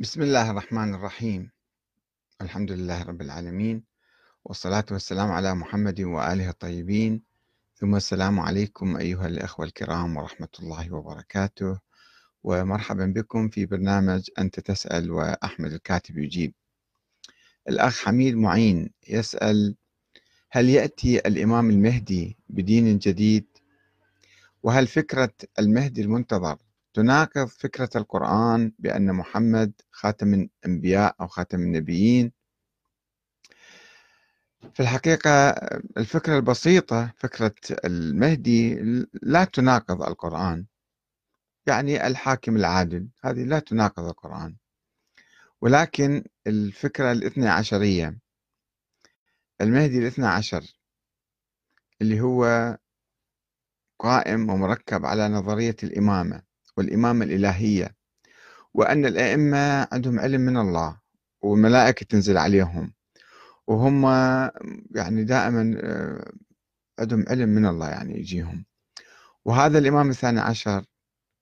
بسم الله الرحمن الرحيم. الحمد لله رب العالمين والصلاة والسلام على محمد وآله الطيبين. ثم السلام عليكم أيها الأخوة الكرام ورحمة الله وبركاته. ومرحبا بكم في برنامج أنت تسأل وأحمد الكاتب يجيب. الأخ حميد معين يسأل هل يأتي الإمام المهدي بدين جديد؟ وهل فكرة المهدي المنتظر تناقض فكرة القرآن بأن محمد خاتم الأنبياء أو خاتم النبيين. في الحقيقة الفكرة البسيطة فكرة المهدي لا تناقض القرآن. يعني الحاكم العادل هذه لا تناقض القرآن. ولكن الفكرة الاثنى عشرية المهدي الاثنى عشر اللي هو قائم ومركب على نظرية الإمامة. والإمامة الإلهية وأن الأئمة عندهم علم من الله والملائكة تنزل عليهم وهم يعني دائما آه، عندهم علم من الله يعني يجيهم. وهذا الإمام الثاني عشر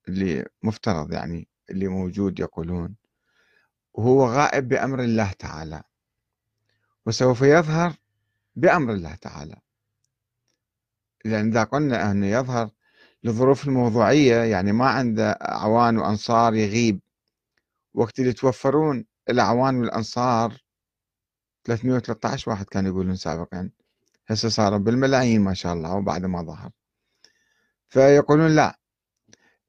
اللي مفترض يعني اللي موجود يقولون وهو غائب بأمر الله تعالى وسوف يظهر بأمر الله تعالى. لأن إذا قلنا أنه يظهر للظروف الموضوعية يعني ما عنده أعوان وأنصار يغيب. وقت اللي يتوفرون الأعوان والأنصار 313 واحد كانوا يقولون سابقا. هسه صاروا بالملايين ما شاء الله وبعد ما ظهر. فيقولون لا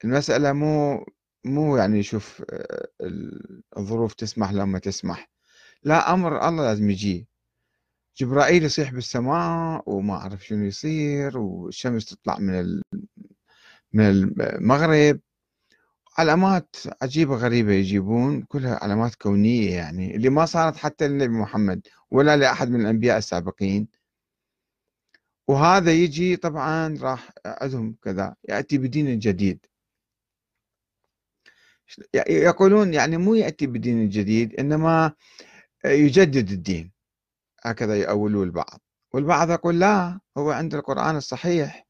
المسألة مو مو يعني شوف آه، الظروف تسمح لما تسمح. لا أمر الله لازم يجي. جبرائيل يصيح بالسماء وما أعرف شنو يصير والشمس تطلع من من المغرب. علامات عجيبة غريبة يجيبون كلها علامات كونية يعني اللي ما صارت حتى للنبي محمد ولا لأحد من الأنبياء السابقين. وهذا يجي طبعا راح عندهم كذا يأتي بدين جديد. يقولون يعني مو يأتي بدين جديد إنما يجدد الدين. هكذا يأولوا البعض. والبعض يقول لا هو عند القرآن الصحيح.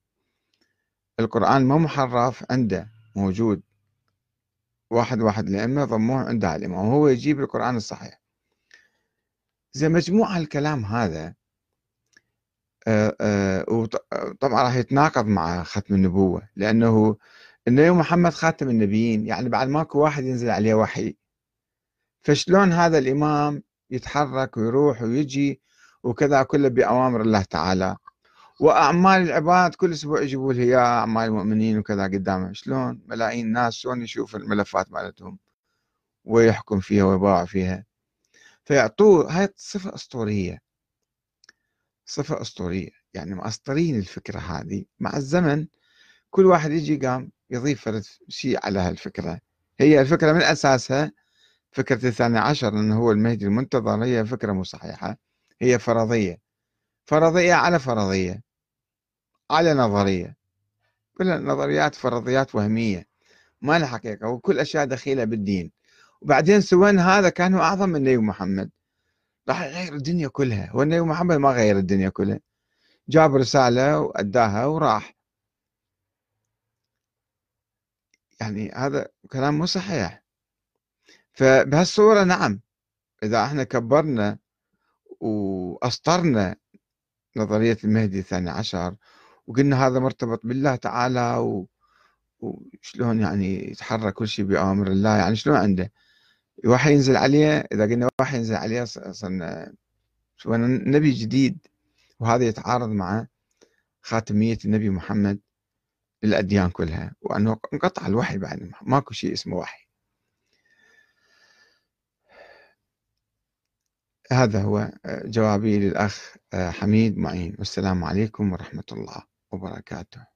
القرآن ما محرف عنده موجود. واحد واحد الأئمة ضموه عنده الإمام وهو يجيب القرآن الصحيح. زي مجموع الكلام هذا آه، آه، طبعا راح يتناقض مع ختم النبوة لأنه النبي محمد خاتم النبيين يعني بعد ماكو واحد ينزل عليه وحي. فشلون هذا الإمام يتحرك ويروح ويجي وكذا كله بأوامر الله تعالى؟ وأعمال العباد كل أسبوع يجيبوا لي إياها أعمال المؤمنين وكذا قدامه شلون؟ ملايين ناس شلون يشوف الملفات مالتهم ويحكم فيها ويباع فيها. فيعطوه هاي صفة أسطورية. صفة أسطورية. يعني مأسطرين الفكرة هذه. مع الزمن كل واحد يجي قام يضيف شيء على هالفكرة. هي الفكرة من أساسها فكرة الثاني عشر أنه هو المهدي المنتظر. هي فكرة مو صحيحة. هي فرضية. فرضية على فرضية. على نظرية. كلها نظريات فرضيات وهمية ما لها حقيقة وكل أشياء دخيلة بالدين. وبعدين سوين هذا كان هو أعظم من النبي محمد. راح يغير الدنيا كلها والنبي محمد ما غير الدنيا كلها. جاب رسالة وأداها وراح. يعني هذا كلام مو صحيح. فبهالصورة نعم إذا إحنا كبرنا وأسطرنا نظرية المهدي الثاني عشر وقلنا هذا مرتبط بالله تعالى و... وشلون يعني يتحرك كل شيء بأوامر الله يعني شلون عنده؟ وحي ينزل عليه إذا قلنا وحي ينزل عليه صرنا نبي جديد وهذا يتعارض مع خاتمية النبي محمد للأديان كلها وأنه انقطع الوحي بعد ماكو شيء اسمه وحي. هذا هو جوابي للأخ حميد معين والسلام عليكم ورحمة الله. وبركاته